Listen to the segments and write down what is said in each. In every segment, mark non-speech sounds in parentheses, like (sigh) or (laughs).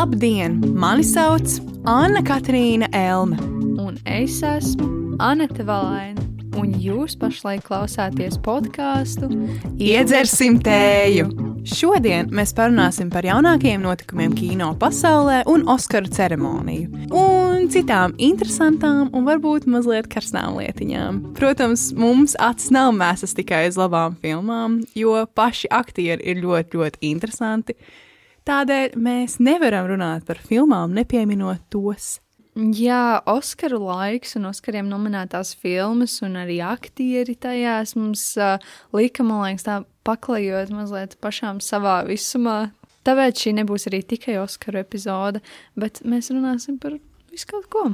Labdien! Mani sauc Anna Katrīna Elme. Un es esmu Anita Valaina. Un jūs pašlaik klausāties podkāstu Iedzersim tēju! Šodien mēs parunāsim par jaunākajiem notikumiem kino pasaulē un Oskaru ceremoniju. Un citām interesantām un varbūt mazliet karstām lietiņām. Protams, mums acis nav mēsas tikai uz labām filmām, jo paši aktieri ir ļoti, ļoti interesanti. Tādēļ mēs nevaram runāt par filmām, nepieminot tos. Jā, Oskaru laiks un Oskariem nominētās filmas un arī aktieri tajās mums uh, lika, man liekas, tā paklajot mazliet pašām savā visumā. Tāpēc šī nebūs arī tikai Oskaru epizode, bet mēs runāsim par visu kaut ko.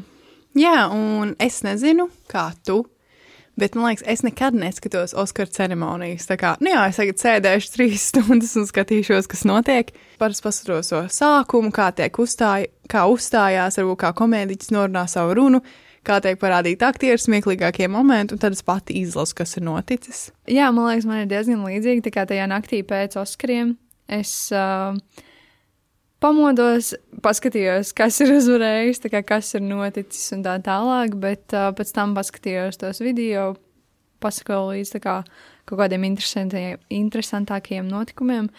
Jā, un es nezinu, kā tu, bet man liekas, es nekad neskatos Oskaru ceremonijas. Tā kā, nu jā, es tagad sēdēšu trīs (laughs) stundas un skatīšos, kas notiek. Parasti paskatos to sākumu, kā tiek uzstāj, kā uzstājās, varbūt kā komēdiķis norunā savu runu, kā tiek parādīti aktieri smieklīgākie momenti, un tad es pati izlasu, kas ir noticis. Jā, man liekas, man ir diezgan līdzīgi. Tā kā tajā naktī pēc Oskariem es uh, pamodos, paskatījos, kas ir uzvarējis, kā, kas ir noticis un tā tālāk, bet uh, pēc tam paskatījos tos video, pasakoju līdz kā, kaut kādiem interesantākiem notikumiem.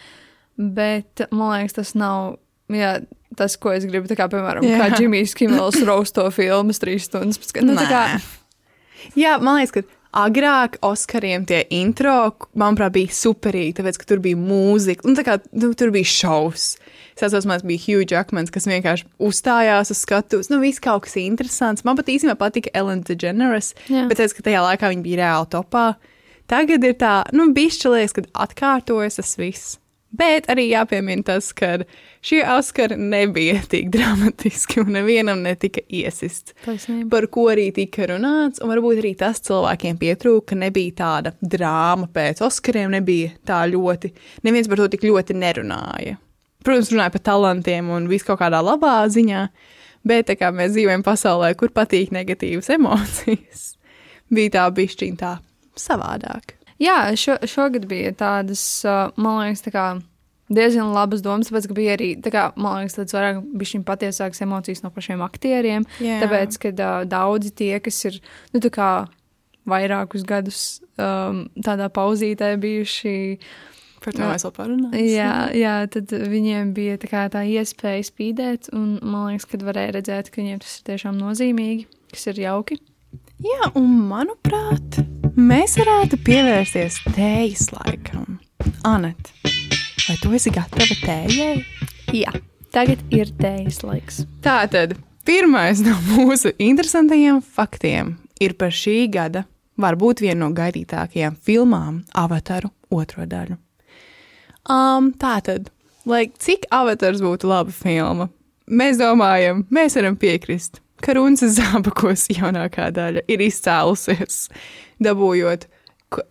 Bet man liekas, tas nav jā, tas, ko es gribu. Kā, piemēram, jā. kā Džimijs Kimels rausto filmas trīs stundas pēc tam. Nu, kā... Jā, man liekas, ka agrāk Oskariem tie intro, manuprāt, bija superīgi, tāpēc, ka tur bija mūzika, un tā kā nu, tur bija šovs. Es atceros, man bija Hugh Jackmans, kas vienkārši uzstājās uz skatuves. Nu, viss kaut kas interesants. Man pat īstenībā patika Ellen DeGeneres, Jā. bet es, ka tajā laikā viņa bija reāli topā. Tagad ir tā, nu, bišķi liekas, kad atkārtojas tas viss. Bet arī jāpiemina tas, ka šie Oskari nebija (laughs) tik dramatiski un nevienam netika iesists. Taisnība. Par ko arī tika runāts, un varbūt arī tas cilvēkiem pietrūka, ka nebija tāda drāma pēc Oskariem, nebija tā ļoti, neviens par to tik ļoti nerunāja. Protams, runāja par talantiem un visu kaut kādā labā ziņā, bet tā kā mēs dzīvojam pasaulē, kur patīk negatīvas emocijas, (laughs) bija tā bišķiņa tā savādāk. Jā, šo, šogad bija tādas, man liekas, tā kā diezgan labas domas, tāpēc, ka bija arī, tā kā, man liekas, tāds vairāk bišķiņ patiesāks emocijas no pašiem aktieriem, Jā. tāpēc, ka uh, daudzi tie, kas ir, nu, tā kā vairākus gadus um, tādā pauzītē bijuši. Par to mēs vēl parunāsim. Jā, jā, tad viņiem bija tā, tā iespēja spīdēt, un man liekas, ka varēja redzēt, ka viņiem tas ir tiešām nozīmīgi, kas ir jauki. Jā, un manuprāt, mēs varētu pievērsties tējas laikam. Anet, vai tu esi gatava tējai? Jā, tagad ir tējas laiks. Tātad, pirmais no mūsu interesantajiem faktiem ir par šī gada, varbūt vienu no gaidītākajām filmām, Avataru otro daļu. Um, tātad, lai cik avatars būtu laba filma, mēs domājam, mēs varam piekrist, ka Runas zābakos jaunākā daļa ir izcēlusies, dabūjot,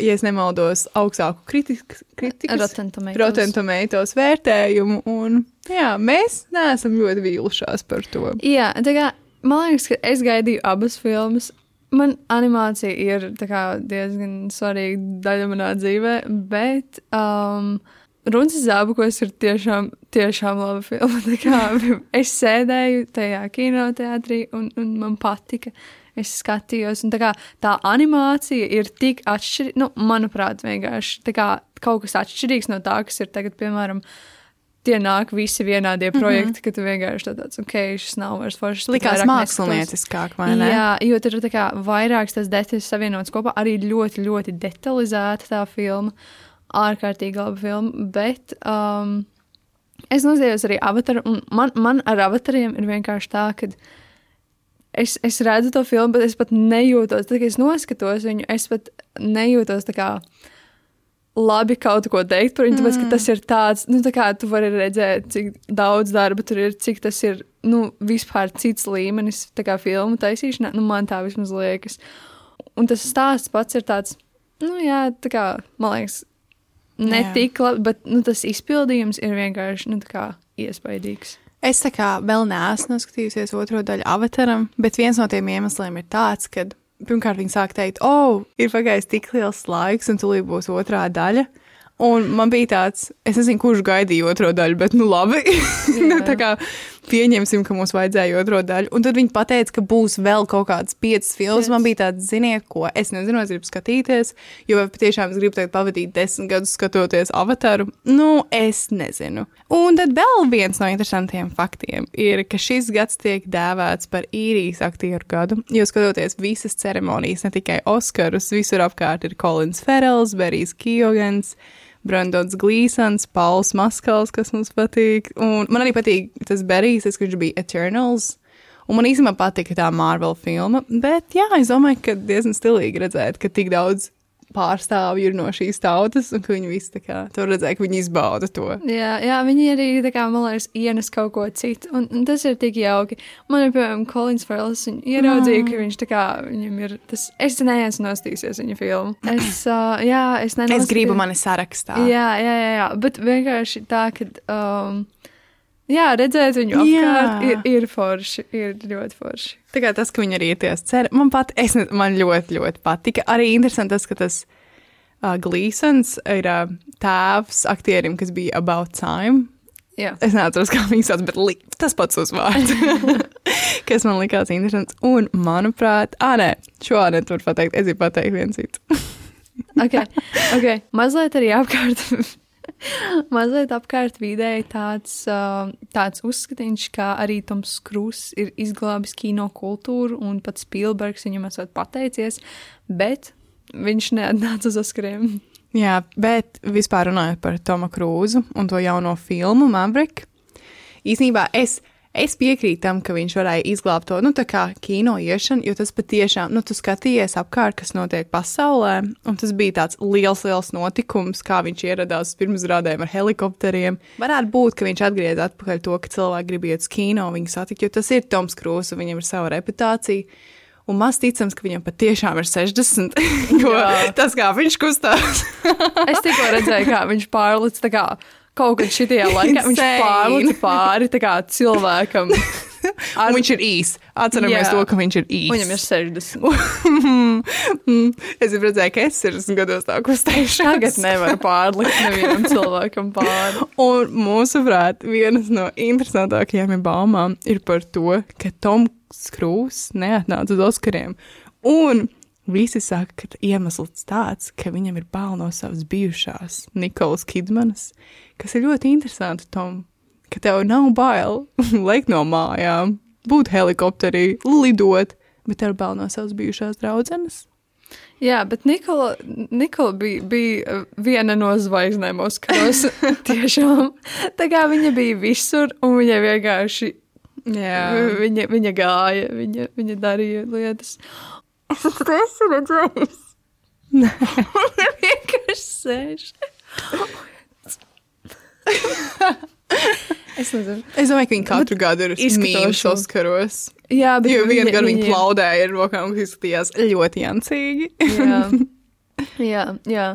ja es nemaldos, augstāku kritikas, kritikas Rotten Tomatoes vērtējumu, un jā, mēs neesam ļoti vīlušās par to. Jā, tā kā man liekas, ka es gaidīju abas filmas. Man animācija ir kā, diezgan svarīga daļa manā dzīvē, bet um, Runas zābakos ir tiešām, tiešām laba filma. (laughs) Kā, es sēdēju tajā kinoteātrī un, un man patika. Es skatījos, un tā, kā, tā animācija ir tik atšķirīga, nu, manuprāt, vienkārši kā, kaut kas atšķirīgs no tā, kas ir tagad, piemēram, tie nāk visi vienādie mhm. projekti, mm -hmm. ka tu vienkārši tāds, ok, šis nav vairs foršs. Likās mākslinieckāk, vai ne? Jā, jo tur ir kā, vairākas tas detaļas savienotas kopā, arī ļoti, ļoti detalizēta tā filma. Uh, ārkārtīgi laba filma, bet um, es nozīmēju arī avataru, un man, man ar avatariem ir vienkārši tā, ka es, es redzu to filmu, bet es pat nejūtos, tad, kad es noskatos viņu, es pat nejūtos tā kā labi kaut ko teikt par viņu, tāpēc, ka tas ir tāds, nu, tā kā tu vari redzēt, cik daudz darba tur ir, cik tas ir, nu, vispār cits līmenis, tā kā filmu taisīšanā, nu, man tā vismaz liekas. Un tas stāsts pats ir tāds, nu, jā, tā kā, man liekas, ne Jā. tik labi, bet nu, tas izpildījums ir vienkārši nu, iespaidīgs. Es tā kā vēl neesmu noskatījusies otro daļu avataram, bet viens no tiem iemesliem ir tāds, ka pirmkārt viņi sāk teikt, oh, ir pagājis tik liels laiks, un tūlīt būs otrā daļa. Un man bija tāds, es nezinu, kurš gaidīja otro daļu, bet nu labi. (laughs) nu, tā kā pieņemsim, ka mums vajadzēja otro daļu. Un tad viņi teica, ka būs vēl kaut kādas piecas filmas. Man bija tāds, ziniet, ko es nezinu, es gribu skatīties, jo patiešām es gribu tagad pavadīt desmit gadus skatoties avataru. Nu, es nezinu. Un tad vēl viens no interesantiem faktiem ir, ka šis gads tiek dēvēts par īrijas aktieru gadu, jo skatoties visas ceremonijas, ne tikai Oskarus, visur apkārt ir Kolins Ferels, Berijs Kijogans. Brandons Glīsons, Pauls Maskals, kas mums patīk. Un man arī patīk tas Berijs, kurš bija Eternals. Un man īstenībā patika tā Marvel filma, bet jā, es domāju, ka diezgan stilīgi redzēt, ka tik daudz pārstāvji ir no šīs tautas, un ka viņi visi tā kā tur redzēja, ka viņi izbauda to. Jā, jā viņi arī, tā kā, man liekas, ienes kaut ko citu, un, un tas ir tik jauki. Man ir, piemēram, Kolins Farrells, un ieraudzīja, ka viņš tā kā, viņam ir tas, es neesmu nostīsies viņa filmu. Es, (coughs) uh, jā, es nenostīsies. Es gribu mani sarakstā. Jā, jā, jā, jā, bet vienkārši tā, ka, um, Jā, redzēt viņu apkārt ir, ir forši. Ir ļoti forši. Kā tas, ka viņi arī ir tie ceri, man pat, es, man ļoti, ļoti patika. Arī interesanti tas, ka tas uh, Glīsons ir uh, tēvs aktierim, kas bija About Time. Jā. Es neatceros, kā viņš sauc, bet li, tas pats uzvārds, (laughs) kas man likās interesants. Un, manuprāt, ah, nē, šo nevar pateikt, es gribu pateikt viens citu. ok, ok, mazliet arī apkārt (laughs) mazliet apkārt vidēji tāds, uh, tāds uzskatīts, ka arī Toms Krūss ir izglābis kino kultūru, un pat Spielbergs viņam esot pateicies, bet viņš neatnāca uz Oskariem. (laughs) Jā, bet vispār runājot par Tomu Krūzu un to jauno filmu Maverick, īsnībā es Es piekrītu tam, ka viņš varēja izglābt to nu, kino iešanu, jo tas patiešām, nu, tu skatījies apkārt, kas notiek pasaulē, un tas bija tāds liels, liels notikums, kā viņš ieradās pirmsrādēm ar helikopteriem. Varētu būt, ka viņš atgriezās atpakaļ to, ka cilvēki grib iet uz kino, viņu satikt, jo tas ir Toms Krūss, un viņam ir sava reputācija. Un maz ticams, ka viņam patiešām ir 60. (laughs) tas, kā viņš kustās. es tikko redzēju, kā viņš pārlicis kaut kad šitajā laikā viņš pārlica pāri cilvēkam. (laughs) Ar... viņš ir īss. Atceramies Jā. to, ka viņš ir īss. Viņam ir 60. (laughs) es redzēju, ka es 60 gados tā kustējuši. Tagad nevar pārlikt nevienam cilvēkam pāri. (laughs) Un mūsuprāt, vienas no interesantākajām baumām ir par to, ka Toms Krūss neatnāca uz Oskariem. Un Visi saka, ka iemesls tāds, ka viņam ir bail no savas bijušās Nikolas Kidmanas, kas ir ļoti interesanti, Tom, ka tev nav bail (laughs) lekt no mājām, būt helikopterī, lidot, bet tev ir bail no savas bijušās draudzenes. Jā, bet Nikola, Nikola bija, bija viena no zvaigznēm Oskaros. (laughs) tiešām. Tā kā viņa bija visur, un viņa vienkārši. Jā. Viņa, viņa gāja, viņa, viņa darīja lietas. Tas ir redzējis. Nē, (laughs) vienkārši sēž. es nezinu. Es domāju, ka viņi katru bet gadu ir izskatoši Oskaros. Jā, bet jo vienu gadu viņi plaudēja ar rokām, kas izskatījās ļoti jancīgi. jā. (laughs) jā, jā.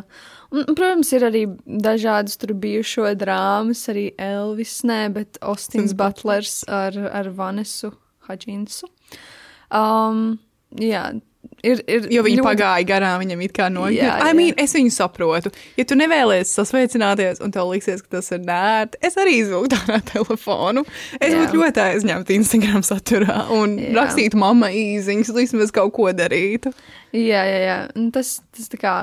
Un, protams, ir arī dažādas tur bijušo drāmas, arī Elvis, nē, bet Ostins Butlers ar, ar Vanesu Hadžinsu. Um, jā, Ir, ir jo viņi ļoti... pagāja garām, viņam it kā noķēra. I mean, es viņu saprotu. Ja tu nevēlies sasveicināties un tev liksies, ka tas ir nērti, es arī izvilku tādā telefonu. Es jā. būtu ļoti aizņemta Instagram saturā un jā. rakstītu mamma īziņas, vismaz kaut ko darītu. Jā, jā, jā. Un tas, tas tā kā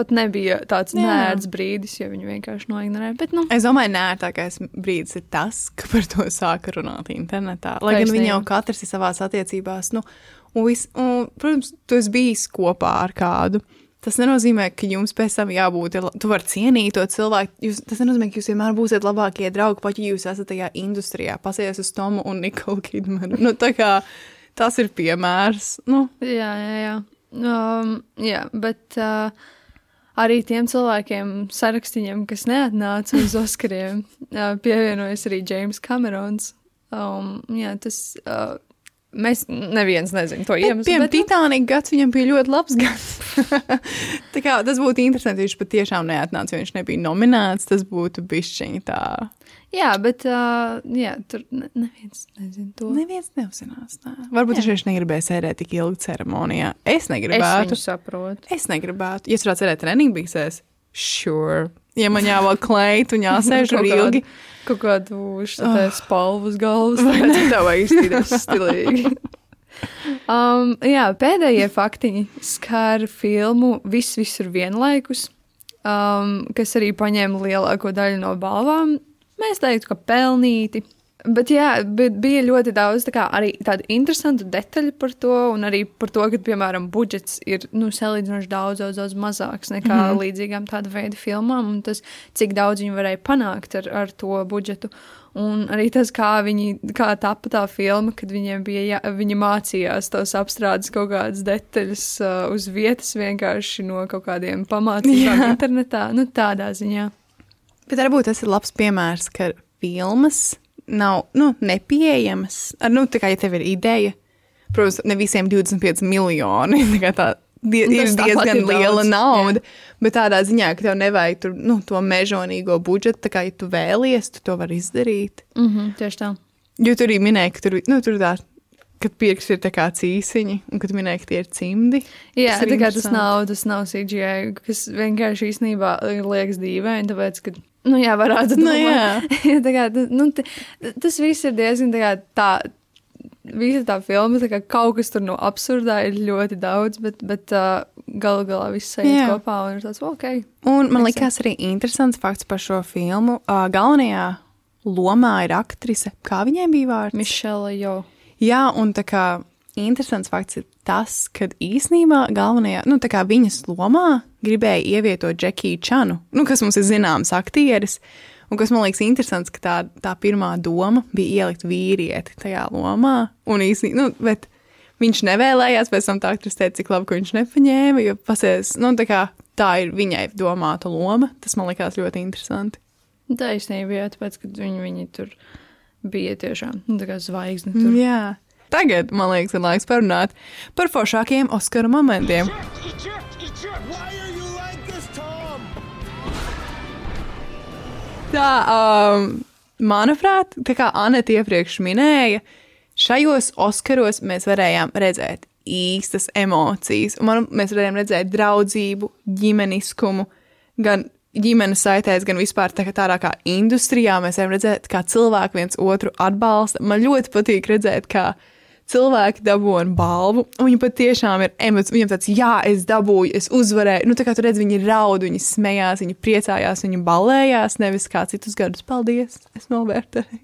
pat nebija tāds nērts brīdis, jo viņi vienkārši noignorēja. Bet, nu. Es domāju, nērtākais brīdis ir tas, ka par to sāka runāt internetā. Lai gan viņi jau katrs ir savās attiecībās. Nu, Un, vis, un, protams, tu esi bijis kopā ar kādu. Tas nenozīmē, ka jums pēc tam jābūt, tu vari cienīt to cilvēku. Jūs, tas nenozīmē, ka jūs vienmēr būsiet labākie draugi, pat ja jūs esat tajā industrijā. Pasies uz Tomu un Nikolu Kidmanu. Nu, tā kā tas ir piemērs. Nu. Jā, jā, jā. Um, jā bet uh, arī tiem cilvēkiem, sarakstiņiem, kas neatnāca uz Oskariem, (laughs) uh, pievienojas arī James Camerons. Um, jā, tas. Uh, Mēs neviens nezinām to iemeslu. Piemēram, bet... Titanika gads viņam bija ļoti labs gads. (laughs) kā, tas būtu interesanti, ja viņš patiešām neatnāca, jo viņš nebija nominēts. Tas būtu bišķiņi tā. Jā, bet uh, jā, tur ne, neviens nezina to. Neviens neuzinās. Nē. Varbūt viņš negribēja sēdēt tik ilgi ceremonijā. Es negribētu. Es saprotu. Es negribētu. Ja es varētu sēdēt treniņu biksēs, sure. Ja man jāvelk kleitu un jāsēž (laughs) tur ilgi, Kaut kādu šādu spalvu uz galvas. Tāpēc tā vajag izskatīties (laughs) stilīgi. Um, jā, pēdējie faktiņi skar filmu Viss visur vienlaikus, um, kas arī paņēma lielāko daļu no balvām. Mēs teiktu, ka pelnīti. Bet jā, bet bija ļoti daudz tā kā, arī tādu interesantu detaļu par to, un arī par to, ka, piemēram, budžets ir nu, salīdzinoši daudz, daudz, daudz mazāks nekā mm -hmm. līdzīgām tāda veida filmām, un tas, cik daudz viņi varēja panākt ar, ar to budžetu. Un arī tas, kā viņi, kā tapa tā filma, kad viņiem bija, jā, viņi mācījās tos apstrādes kaut kādas detaļas uh, uz vietas vienkārši no kaut kādiem pamācībām Jā. internetā, nu tādā ziņā. Bet varbūt tas ir labs piemērs, ka filmas nav nu, nepieejamas. Ar, nu, tā kā ja tev ir ideja, protams, ne visiem 25 miljoni. (laughs) tā Tā die, Un ir diezgan ir liela daudz, nauda. Bet tādā ziņā, ka tev nevajag tur, nu, to mežonīgo budžetu, tā kā ja tu vēlies, tu to vari izdarīt. Mm -hmm, tieši tā. Jo tur arī minēja, ka tur, nu, tur tā, kad pirksti ir tā kā cīsiņi, un kad minēja, ka tie ir cimdi. Jā, Tas tā kā tas nav, tas nav CGI, kas vienkārši īstenībā liekas dīvaini, tāpēc, ka, nu jā, varētu Nu, domāt. (laughs) jā. tā kā, nu, tas viss ir diezgan tā, kā tā visa tā filma, tā kā kaut kas tur no absurdā ir ļoti daudz, bet, bet uh, galu galā viss sajiet kopā un ir tāds, "Oh, ok. Un man likās arī interesants fakts par šo filmu. Uh, galvenajā lomā ir aktrise, kā viņai bija vārds. Mišela jau. Jā, un tā kā interesants fakts ir tas, ka īsnībā galvenajā, nu tā kā viņas lomā gribēja ievietot Džekiju Čanu, nu, kas mums ir zināms aktieris, un kas man liekas interesants, ka tā, tā pirmā doma bija ielikt vīrieti tajā lomā, un īsnībā, nu, bet viņš nevēlējās, pēc tam tā aktrise teica, cik labi, ka viņš nepaņēma, jo pasies, nu, tā kā tā ir viņai domāta loma, tas man likās ļoti interesanti. Taisnība, jā, tāpēc, ka viņi, viņi tur bija tiešām, nu, tā kā zvaigzne tur. Jā. Tagad, man liekas, ir laiks parunāt par foršākiem Oskara momentiem. Eject, eject! Why are you like Tā, um, manuprāt, tā kā Anita iepriekš minēja, šajos Oskaros mēs varējām redzēt īstas emocijas. Man, mēs varējām redzēt draudzību, ģimeniskumu, gan ģimenes saitēs, gan vispār tā, kā tādā kā industrijā. Mēs varam redzēt, kā cilvēki viens otru atbalsta. Man ļoti patīk redzēt, kā cilvēki dabūna balvu, viņi patiešām ir emocionāli. Viņam tāds, jā, es dabūju, es uzvarēju. Nu, tā kā tu redz, viņi raud, viņi smējās, viņi priecājās, viņi balējās, nevis kā citus gadus. Paldies, es novērtēju.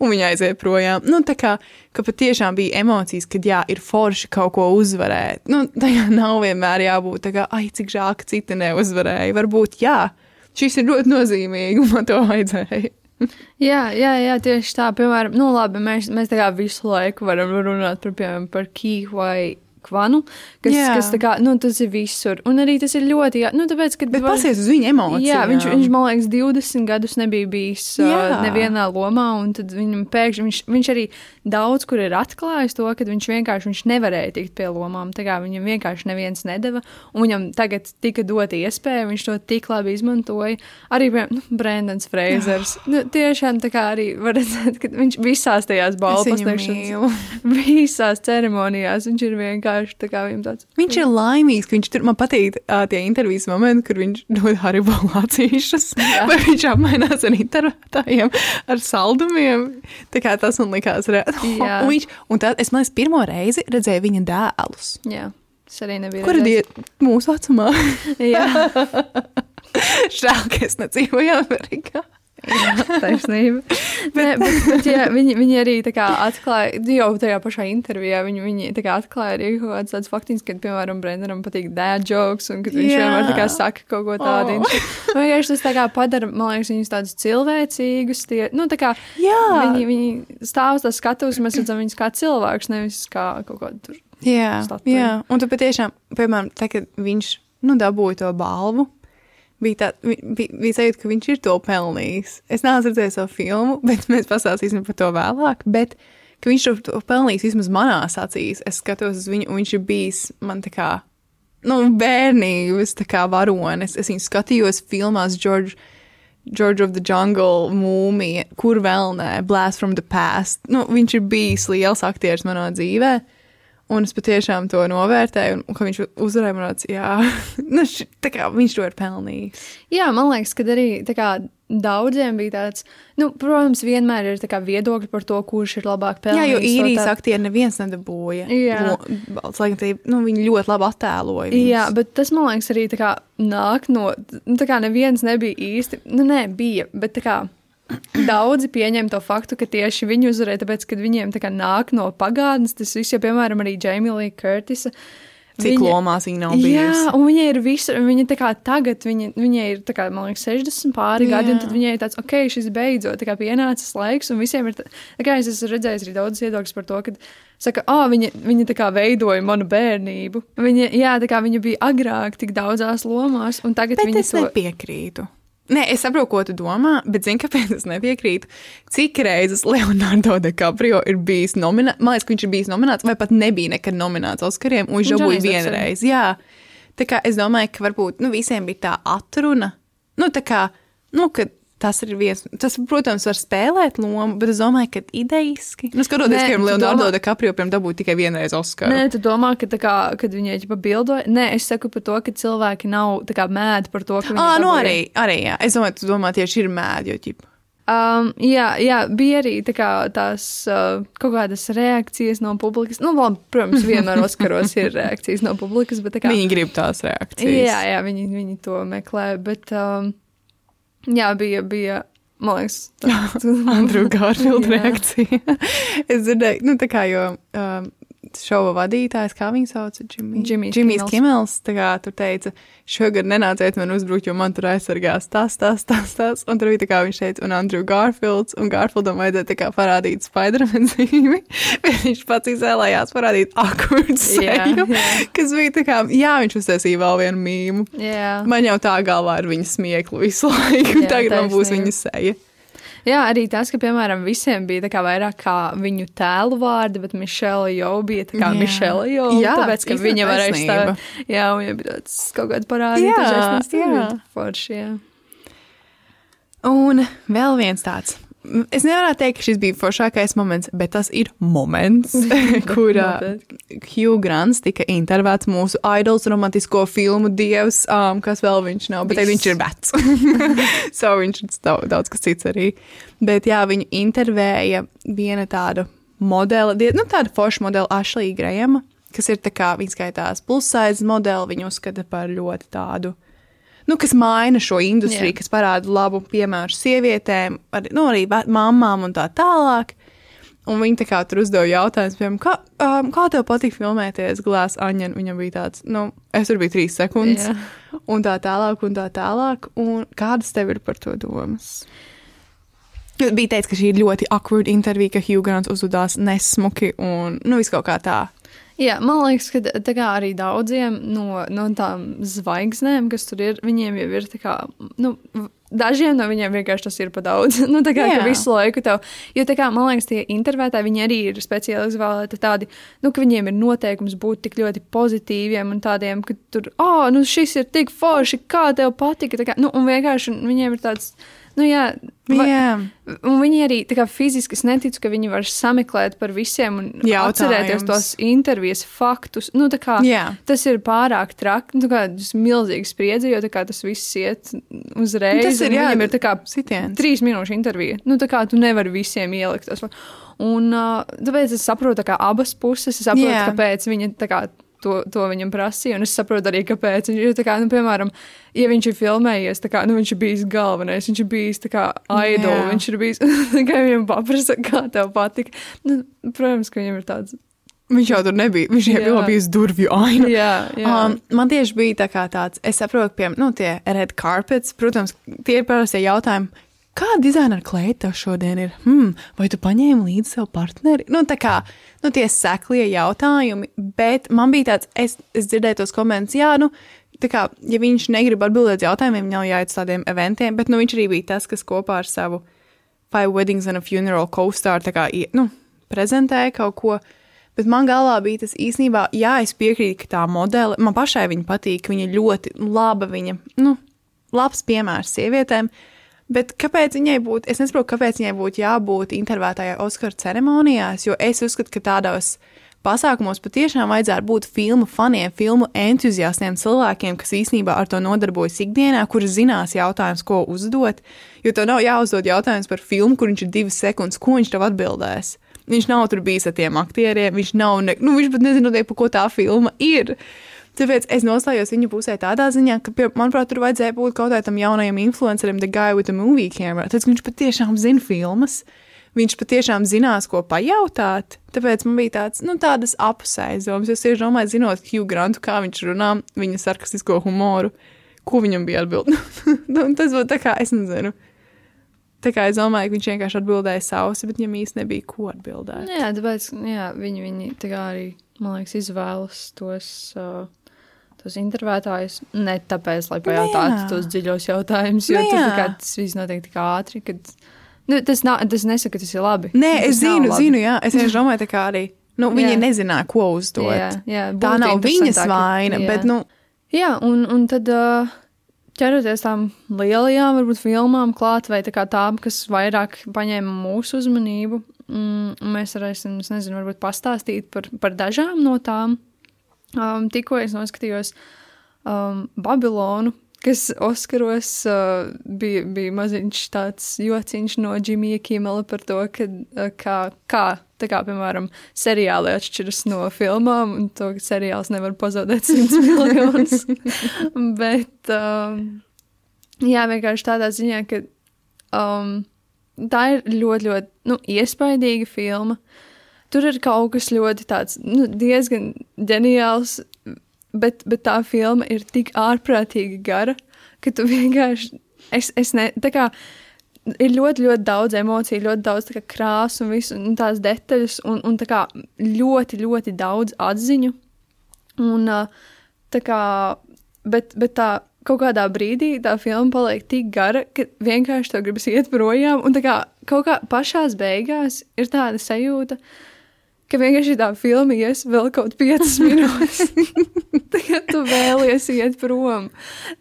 Un viņi aiziet projām. Nu, tā kā ka patiešām bija emocijas, kad jā, ir forši kaut ko uzvarēt. Nu, tā kā nav vienmēr jābūt tā kā, ai, cik žēl, ka citi neuzvarēja. Varbūt, jā, šis ir ļoti nozīmīgi, un man to vajadzēja. (laughs) Jā, jā, jā, tieši tā. Piemēram, nu, labi, mēs, mēs tā kā visu laiku varam runāt par, piemēram, par Kīhu vai Kvanu, kas, Jā. kas kā, nu, tas ir visur. Un arī tas ir ļoti, jā, nu, tāpēc, ka. Bet pasies uz viņa emocijām. Jā, viņš, viņš, man liekas, 20 gadus nebija bijis uh, nevienā lomā, un tad viņam pēkšņi, viņš, viņš arī daudz kur ir atklājis to, ka viņš vienkārši viņš nevarēja tikt pie lomām. Tā kā viņam vienkārši neviens nedeva, un viņam tagad tika dota iespēja, viņš to tik labi izmantoja. Arī, nu, Brendans Freizers. nu, tiešām tā kā arī var redzēt, ka viņš visās tajās viņu pasniegšanas, (laughs) visās ceremonijās, viņš ir vienkārši tā kā viņam tāds. Viņš ir laimīgs, ka viņš tur man patīk uh, tie intervijas momenti, kur viņš dod Haribo (laughs) lācīšus, vai viņš apmainās ar intervētājiem, ar saldumiem. Tā kā tas man likās reāli. Jā. (laughs) Un, viņš, un tad es, man liekas, pirmo reizi redzēju viņa dēlus. Jā, tas arī nebija. Kur ir mūsu vecumā? (laughs) Jā. Žēl, ka es nedzīvoju Amerikā. (laughs) Taisnība. (laughs) Nē, bet, bet, jā, viņi, viņi arī atklāja, jau tajā pašā intervijā, viņi, viņi atklāja arī kaut kāds tāds faktiņš, ka, piemēram, Brendanam patīk dad jokes, un ka viņš Jā. vienmēr saka kaut ko tādu. Oh. (laughs) Vienkārši tas tā kā padara, man liekas, viņus tādus cilvēcīgus. Tie, nu, tā kā Jā. viņi, viņi stāv uz tā skatuves, mēs redzam viņus kā cilvēkus, nevis kā kaut kādu tur. Jā, Statuja. jā. un tu patiešām, piemēram, tā, kad viņš nu, dabūja to balvu, bija, tā, bija, bija sajūta, ka viņš ir to pelnījis. Es neesmu redzējis savu filmu, (laughs) bet mēs pastāstīsim par to vēlāk. Bet viņš to, to pelnījis vismaz manās acīs. Es skatos uz viņu, un viņš ir bijis man tā kā. Nu, bērnības kā varonis. Es viņu skatījos filmās George, George of the Jungle, Mūmija, kur vēl nē, Blast from the Past. Nu, viņš ir bijis liels aktieris manā dzīvē. Un es patiešām to novērtēju, un, un ka viņš uzvarēja, man liekas, jā, (laughs) nu, š, kā viņš to ir pelnījis. Jā, man liekas, ka arī kā, daudziem bija tāds, nu, protams, vienmēr ir tā kā viedokļi par to, kurš ir labāk Jā, pelnījis. jo to īrijas tā- aktieri neviens nedabūja. Jā. Balss, Lai gan nu, viņi ļoti labi attēloja. viņus. Jā, bet tas man liekas arī tā kā nāk no. Nu, tā kā neviens nebija īsti. Nu, nē, bija. Bet tā kā daudzi pieņem to faktu, ka tieši viņi uzvarēja, tāpēc, ka viņiem tā kā nāk no pagātnes. Tas viss, jo, piemēram, arī Jamie Lee Curtisa. Cik viņa- lomās viņa nav Jā, bijusi. un viņa ir visur. Viņa tā kā tagad, viņa, viņai ir, kā, man liekas, 60 pāri Jā. gadi, un tad viņai ir tāds, ok, šis beidzot kā pienācis laiks, un visiem ir, tā, tā kā es esmu redzējis arī daudz viedokļus par to, ka, saka, ah, viņa, viņa tā kā veidoja manu bērnību. Viņa, jā, tā kā viņa bija agrāk tik daudzās lomās, un tagad Bet viņa to. nepiekrītu. Nē, es saprotu, ko tu domā, bet zini, kāpēc es nepiekrītu? Cik reizes Leonardo DiCaprio ir bijis nominēts? Man liekas, ka viņš ir bijis nominēts, vai pat nebija nekad nominēts Oskariem, un viņš dabūja vienreiz. Jā, tā kā es domāju, ka varbūt nu, visiem bija tā atruna. Nu, tā kā, nu, ka tas ir viens, tas, protams, var spēlēt lomu, bet es domāju, ka idejiski. Nu, skatoties, ka Leonardo domā- DiCaprio, piemēram, dabūja tikai vienreiz Oskaru. Nē, tu domā, ka tā kā, kad viņai ģipa bildoja, nē, es saku par to, ka cilvēki nav tā kā mēdi par to, ka viņi Ah, nu arī, arī, jā. Es domāju, tu domā tieši ir mēdi, jo, ķip. Um, jā, jā, bija arī tā kā, tās uh, kaut kādas reakcijas no publikas. Nu, labi, protams, vienmēr (laughs) Oskaros ir reakcijas no publikas, bet kā. Viņi grib tās reakcijas. jā, jā viņi, viņi to meklē, bet um, jā, bija, bija, man liekas, tā, (laughs) Andrew Garfield (laughs) Jā. reakcija. es dzirdēju, nu, tā kā, jo um, šova vadītājs, kā viņu sauc, Kimmels. Kimmels, tā kā tur teica, šogad nenāciet man uzbrukt, jo man tur aizsargās tas, tas, tas, tas, un tur bija tā kā viņš teica, un Andrew Garfields, un Garfieldam vajadzēja parādīt Spider-Man (laughs) zīmi, bet viņš pats izvēlējās parādīt awkward seju, jā. kas bija tā kā, jā, viņš uztaisīja vēl vienu mīmu. jā. Man jau tā galvā ir viņa smieklu visu laiku, Jā, tagad man būs viņa seja. Jā, arī tas, ka, piemēram, visiem bija kā vairāk kā viņu tēlu vārdi, bet Mišela jau bija tā kā. Mišela jau, Jā, tāpēc, ka viņa varēja stāvēt. Jā, un viņa bija tāds kaut kāds parādīt, Jā, jā. forši, jā. Un vēl viens tāds. Es nevaru teikt, ka šis bija foršākais moments, bet tas ir moments, (laughs) kur uh, Hugh Grants tika intervētas mūsu idols romantisko filmu dievs, um, kas vēl viņš nav, bet viņš ir vecs. (laughs) so viņš ir daudz, daudz kas cits arī. Bet jā, viņu intervēja viena tāda modele, die- nu tāda forša modela Ashley Grahama, kas ir tā kā, viņa skaitās pulsaiz modeli, viņu uzskata par ļoti tādu nu, kas maina šo industriju, Jā. kas parāda labu piemēru sievietēm, arī, nu, arī mamām un tā tālāk. Un viņi tā kā tur uzdeva jautājumus, piemēram, kā, um, kā tev patīk filmēties Glāzes Aņģen? Viņam bija tāds, nu, es tur biju trīs sekundes, Jā. (laughs) un tā tālāk, un tā tālāk. Un kādas tev ir par to domas? Bija teiks, ka šī ir ļoti awkward intervija, ka Hugh Grants uzvedās nesmuki un, nu, viss kaut kā tā. Jā, man liekas, ka arī daudziem no, no tām zvaigznēm, kas tur ir, viņiem jau ir tā kā, nu, dažiem no viņiem vienkārši tas ir pa daudz. (laughs) nu, tā kā visu laiku tev, jo kā, man liekas, tie intervētāji, viņi arī ir speciāli izvēlēti tādi, nu, ka viņiem ir noteikums būt tik ļoti pozitīviem un tādiem, ka tur, oh, nu, šis ir tik forši, kā tev patika, kā, nu, un vienkārši viņiem ir tāds, nu, jā, va- Jā, viņi arī fiziski neticu, ka viņi var sameklēt par visiem un Jautājums. atcerēties tos intervijas faktus. Nu, kā, Jā. tas ir pārāk traki. Nu, kā tas ir milzīgs spriedzi, jo kā tas viss iet uzreiz. Tas ir, jā, ir kā sitiens. trīs minūšu intervija. Nu, tā kā tu nevari visiem ielikt. Un uh, tāpēc es saprotu abas puses. Es saprotu, Jā. kāpēc viņi tā kā. To, to viņam prasīja, un es saprotu arī, kāpēc. Viņš tā kā, nu, piemēram, ja viņš ir filmējies, kā, nu, viņš ir bijis galvenais, viņš ir bijis, tā kā, idol, Jā. viņš ir bijis, (laughs) kā viņam paprasa, kā tev patika. Nu, protams, ka viņam ir tāds. viņš jau tur nebija. Viņš jau bija bijis durvju aina. Jā, jā. Um, man tieši bija tā tāds, es saprotu, piemēram, nu, tie red carpets, protams, tie ir parasti jautājumi. Kāda dizaina kleita tev šodien ir? Hmm, vai tu paņēmi līdzi savu partneri? Nu, tā kā nu, tie seklie jautājumi, bet man bija tāds, es, es dzirdēju tos komentus, jā, nu, tā kā, ja viņš negrib atbildēt jautājumiem, nav jāiet uz tādiem eventiem, bet nu, viņš arī bija tas, kas kopā ar savu Five Weddings and a Funeral co-star tā kā, nu, prezentēja kaut ko. Bet man galvā bija tas īstenībā, jā, es piekrītu, ka tā modele, man pašai viņa patīk, viņa ļoti laba, viņa, nu, labs piemērs sievietēm. Bet kāpēc viņai būtu, es nesaprotu, kāpēc viņai būtu jābūt intervētājai Oskara ceremonijās, jo es uzskatu, ka tādos pasākumos patiešām vajadzētu būt filmu faniem, filmu entuziastiem, cilvēkiem, kas īsnībā ar to nodarbojas ikdienā, kuri zinās jautājumus, ko uzdot. Jo tev nav jāuzdod jautājums par filmu, kur viņš ir divas sekundes, ko viņš tev atbildēs. Viņš nav tur bijis ar tiem aktieriem, viņš nav, ne, nu, viņš pat nezina, par ko tā filma ir. Tāpēc es nostājos viņa pusē tādā ziņā, ka, pie, manuprāt, tur vajadzēja būt kaut kādam jaunajam influencerim, The Guy with the Movie Camera. Tad viņš patiešām zina filmas. Viņš patiešām zinās, ko pajautāt. Tāpēc man bija tāds, nu, tādas apusējas domas. Es tieši domāju, zinot Hugh Grantu, kā viņš runā, viņa sarkastisko humoru, ko viņam bija atbildēt. (laughs) Nu, tas būtu tā kā, es nezinu. Tā kā es domāju, ka viņš vienkārši atbildēja savus, bet viņam īsti nebija ko atbildēt. Jā, tāpēc jā, viņi, viņi tā kā arī, man liekas, izvēlas tos, uh, tos intervētājus. Ne tāpēc, lai pajautātu jā. tos dziļos jautājumus, jo Nu tur tā jā. kā tas viss notiek tik ātri, ka nu, tas, nav, tas nesaka, ka tas ir labi. Nē, Tas es zinu, zinu, jā. Es vienkārši (laughs) domāju, tā kā arī. Nu, viņi Jā. nezināja, ko uzdot. Jā, jā, Tā nav viņas vaina, jā. bet, nu, Jā, un, un tad uh, ķeroties tām lielajām, varbūt filmām klāt, vai tā tām, kas vairāk paņēma mūsu uzmanību, mm, mēs varēsim, es nezinu, varbūt pastāstīt par, par dažām no tām. Um, tikko es noskatījos um, Babilonu, kas Oskaros uh, bija, bija maziņš tāds jociņš no Džimija Kimela par to, ka, uh, kā, kā, tā kā, piemēram, seriāli atšķiras no filmām, un to, ka seriāls nevar pazaudēt 100 (laughs) miljonus. Bet, um, jā, vienkārši tādā ziņā, ka um, tā ir ļoti, ļoti nu, iespaidīga filma. Tur ir kaut kas ļoti tāds, nu, diezgan ģeniāls, bet, bet tā filma ir tik ārprātīgi gara, ka tu vienkārši, es, es ne, tā kā, ir ļoti, ļoti daudz emociju, ļoti daudz krāsu un visu, un tās detaļas, un, un kā ļoti, ļoti daudz atziņu. Un, kā, bet, bet tā kaut kādā brīdī tā filma paliek tik gara, ka vienkārši tev gribas iet projām, un kā kaut kā pašās beigās ir tāda sajūta, ka vienkārši tā filma ies vēl kaut 5 (laughs) minūtes. (laughs) Tagad tu vēlies iet prom.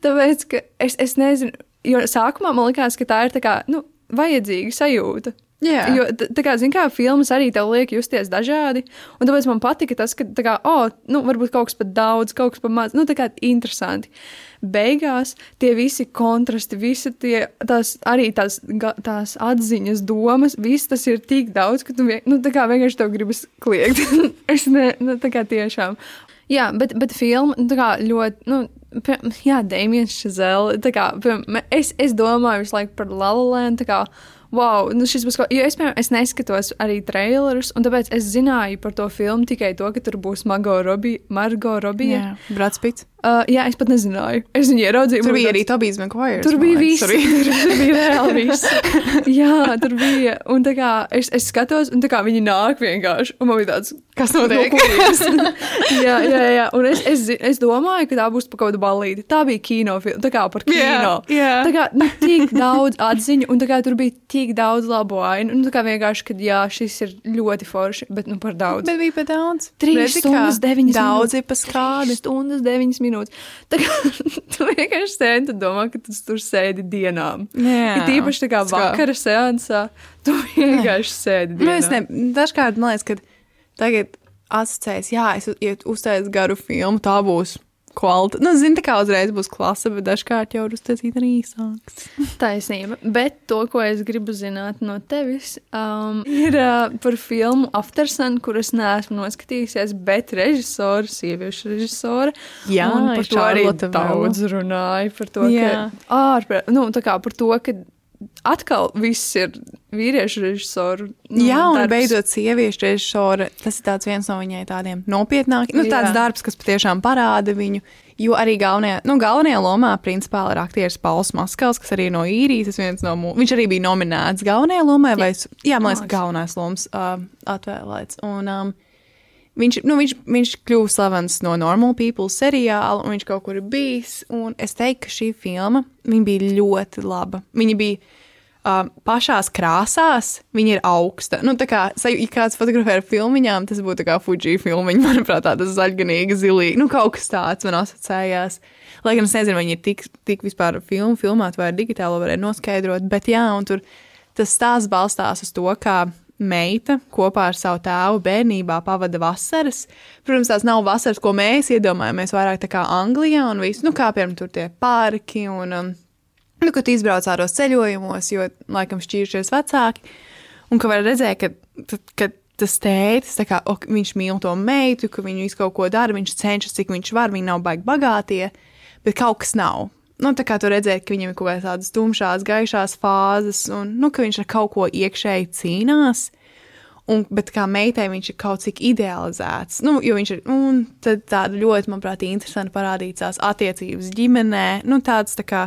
Tāpēc, ka es, es nezinu, jo sākumā man likās, ka tā ir tā kā, nu, vajadzīga sajūta. jā. Jo, tā kā, zin kā, filmas arī tev liek justies dažādi, un tāpēc man patika tas, ka, tā kā, oh, nu, varbūt kaut kas pat daudz, kaut kas pat maz, nu, tā kā interesanti. Beigās tie visi kontrasti, visi tie, tās arī tās, tās atziņas, domas, viss tas ir tik daudz, ka tu, nu, vienkārši tev gribas kliegt. (laughs) es ne, nu, tā kā tiešām. Jā, bet, bet filma, nu, ļoti, nu, jā, Dēmijs Šazela, es, es domāju visu laiku par La La Land, tā kā, wow, nu šis būs kaut, jo es, piemēram, es neskatos arī trailerus, un tāpēc es zināju par to filmu tikai to, ka tur būs Margot Robbie, Margot Robbie. jā. Brats Pits. Uh, jā, es pat nezināju. Es viņu ieraudzīju. Tur bija arī Tobijs Maguire. (laughs) Tur bija viss. Tur bija reāli viss. Jā, tur bija. Un tā kā es, es skatos, un tā kā viņi nāk vienkārši. Un man bija tāds, Kas notiek? No (laughs) jā, jā, jā. Un es, es, es domāju, ka tā būs par kaut kādu balīti. Tā bija kinofilma. Tā kā par kino. Jā, jā. Tā kā nu, tik daudz atziņu, un tā kā tur bija tik daudz labo ainu. Un tā kā vienkārši, ka jā, šis ir ļoti forši, bet nu par daudz. Bet bija pat daudz. Trīs stundas, deviņas Daudz ir pa skādi. Stundas, deviņas minūtes. Tā kā (laughs) tu vienkārši sēdi un domā, ka tu tur sēdi dienām. Jā. Ir tīpaši tā kā vakara seansā, tu vienkārši sēdi Nu, es ne, dažkārt man liekas, ka tagad asociējas, jā, es uztaisu garu filmu, tā būs kvalitāte. Nu, zini, tā kā uzreiz būs klase, bet dažkārt jau ir uztaisīt arī īsāks. (laughs) Taisnība. Bet to, ko es gribu zināt no tevis, um, ir uh, par filmu Aftersun, kuras neesmu noskatījusies, bet režisora, sieviešu režisora. Jā, un par to arī daudz runāja. Par to, Jā. ka ārpre, nu, tā kā par to, ka atkal viss ir vīriešu režisoru. Nu, Jā, un darbs. beidzot, sieviešu režisora, tas ir viens no viņai tādiem nopietnākiem, nu, tāds Jā. darbs, kas patiešām parāda viņu. Jo arī galvenajā, nu, galvenajā lomā, principā, ir aktieris Pauls Maskals, kas arī no īrijas. viens No, mū- viņš arī bija nominēts galvenajā lomā, vai es, jā, man liekas, ka galvenais lomas uh, atvēlēts. Un, um, Viņš, nu, viņš, viņš kļuva slavens no Normal People seriāla, un viņš kaut kur ir bijis. Es teiktu, ka šī filma bija ļoti laba. Viņa bija uh, pašās krāsās, viņa ir augsta. Nu, kā, ja kāds fotografē ar filmiņām, tas būtu kā Fuji filmiņa, (laughs) manuprāt, tāda zaļganīga, zilīga. Nu, kaut kas tāds man asociējās. Lai gan es nezinu, vai viņi ir tik, tik vispār filmu filmēti vai ar digitālo varēja noskaidrot, bet jā, un tur tas stāsts balstās uz to, kā meita kopā ar savu tēvu bērnībā pavada vasaras. Protams, tās nav vasaras, ko mēs iedomājamies, vairāk tā kā Anglijā un viss, nu, kā piemēram, tur tie parki un, um, nu, kad izbrauc āros ceļojumos, jo, laikam, šķīrušies vecāki. Un ka var redzēt, ka, kad tas tā kā, ok, viņš mīl to meitu, ka viņu visu kaut ko dara, viņš cenšas, cik viņš var, viņi nav baigi bagātie, bet kaut kas nav. Nu, tā kā tu redzēji, ka viņam ir kaut kādas tādas tumšās, gaišās fāzes, un nu, ka viņš ar kaut ko iekšēji cīnās. Un, bet kā meitai viņš ir kaut cik idealizēts. Nu, viņš ir tāda ļoti, manuprāt, interesanti parādītās attiecības ģimenē. Nu, tāds tā kā,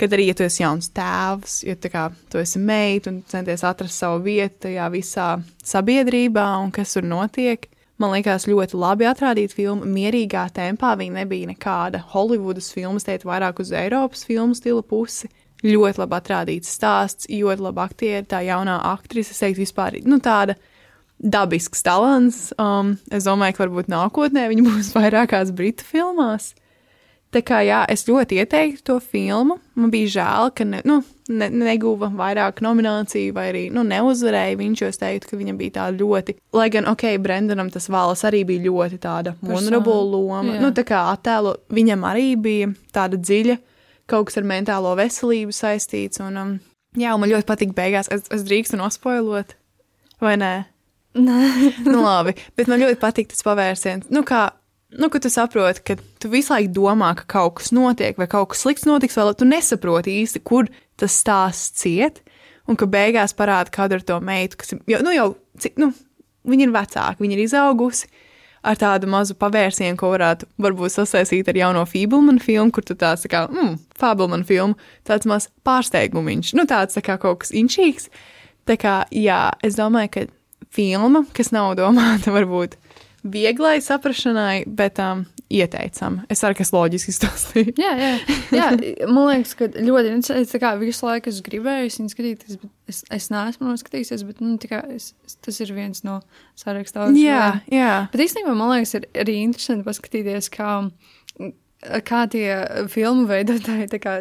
kad arī, ja tu esi jauns tēvs, ja kā tu esi meita un centies atrast savu vietu tajā visā sabiedrībā un kas tur notiek. Man liekas, ļoti labi atrādīt filmu mierīgā tempā. Viņa nebija nekāda Holivudas filmas, teikt, vairāk uz Eiropas filmu stila pusi. Ļoti labi atrādīts stāsts, ļoti labi aktieri, tā jaunā aktrise, es teiktu, vispār nu, tāda dabisks talants. Um, es domāju, ka varbūt nākotnē viņa būs (laughs) vairākās britu filmās. Tā kā jā, es ļoti ieteiktu to filmu. Man bija žēl, ka ne, nu, ne, neguva vairāk nomināciju, vai arī nu, neuzvarēja viņš, es teiktu, ka viņam bija tāda ļoti. Lai gan, ok, Brendanam tas valas arī bija ļoti tāda vulnerable loma. jā. Nu, tā kā attēlo viņam arī bija tāda dziļa, kaut kas ar mentālo veselību saistīts. Un, um, jā, un man ļoti patīk beigās. Es, es drīkstu nospoilot, vai ne? (laughs) nu, labi, bet man ļoti patīk tas pavērsiens. Nu, kā, nu, ka tu saproti, ka tu visu laiku domā, ka kaut kas notiek, vai kaut kas slikts notiks, vai tu nesaproti īsti, kur tas stāsts ciet. Un ka beigās parāda kādu ar to meitu, kas ir jau, nu, jau nu, viņa ir vecāka, viņa ir izaugusi ar tādu mazu pavērsienu, ko varētu varbūt sasaistīt ar jauno Fībelmanu filmu, kur tu tāds tā kā, mm, Fābelmanu filmu, tāds maz pārsteigumiņš, nu, tāds tā kā kaut kas inčīgs. Tā kā, jā, es domāju, ka filma, kas nav domāta varbūt vieglai saprašanai, bet um, ieteicama. Es ceru, ka es loģiski izstāstīju. Jā, jā, jā, man liekas, ka ļoti. Tā kā visu laiku es gribēju viņu skatīties, bet es, es neesmu noskatījies. Bet, nu, kā es, es, tas ir viens no sarakstā. Jā, jā. Bet īstenībā man liekas, ir arī interesanti paskatīties, kā, kā tie filmu veidotāji tā kā,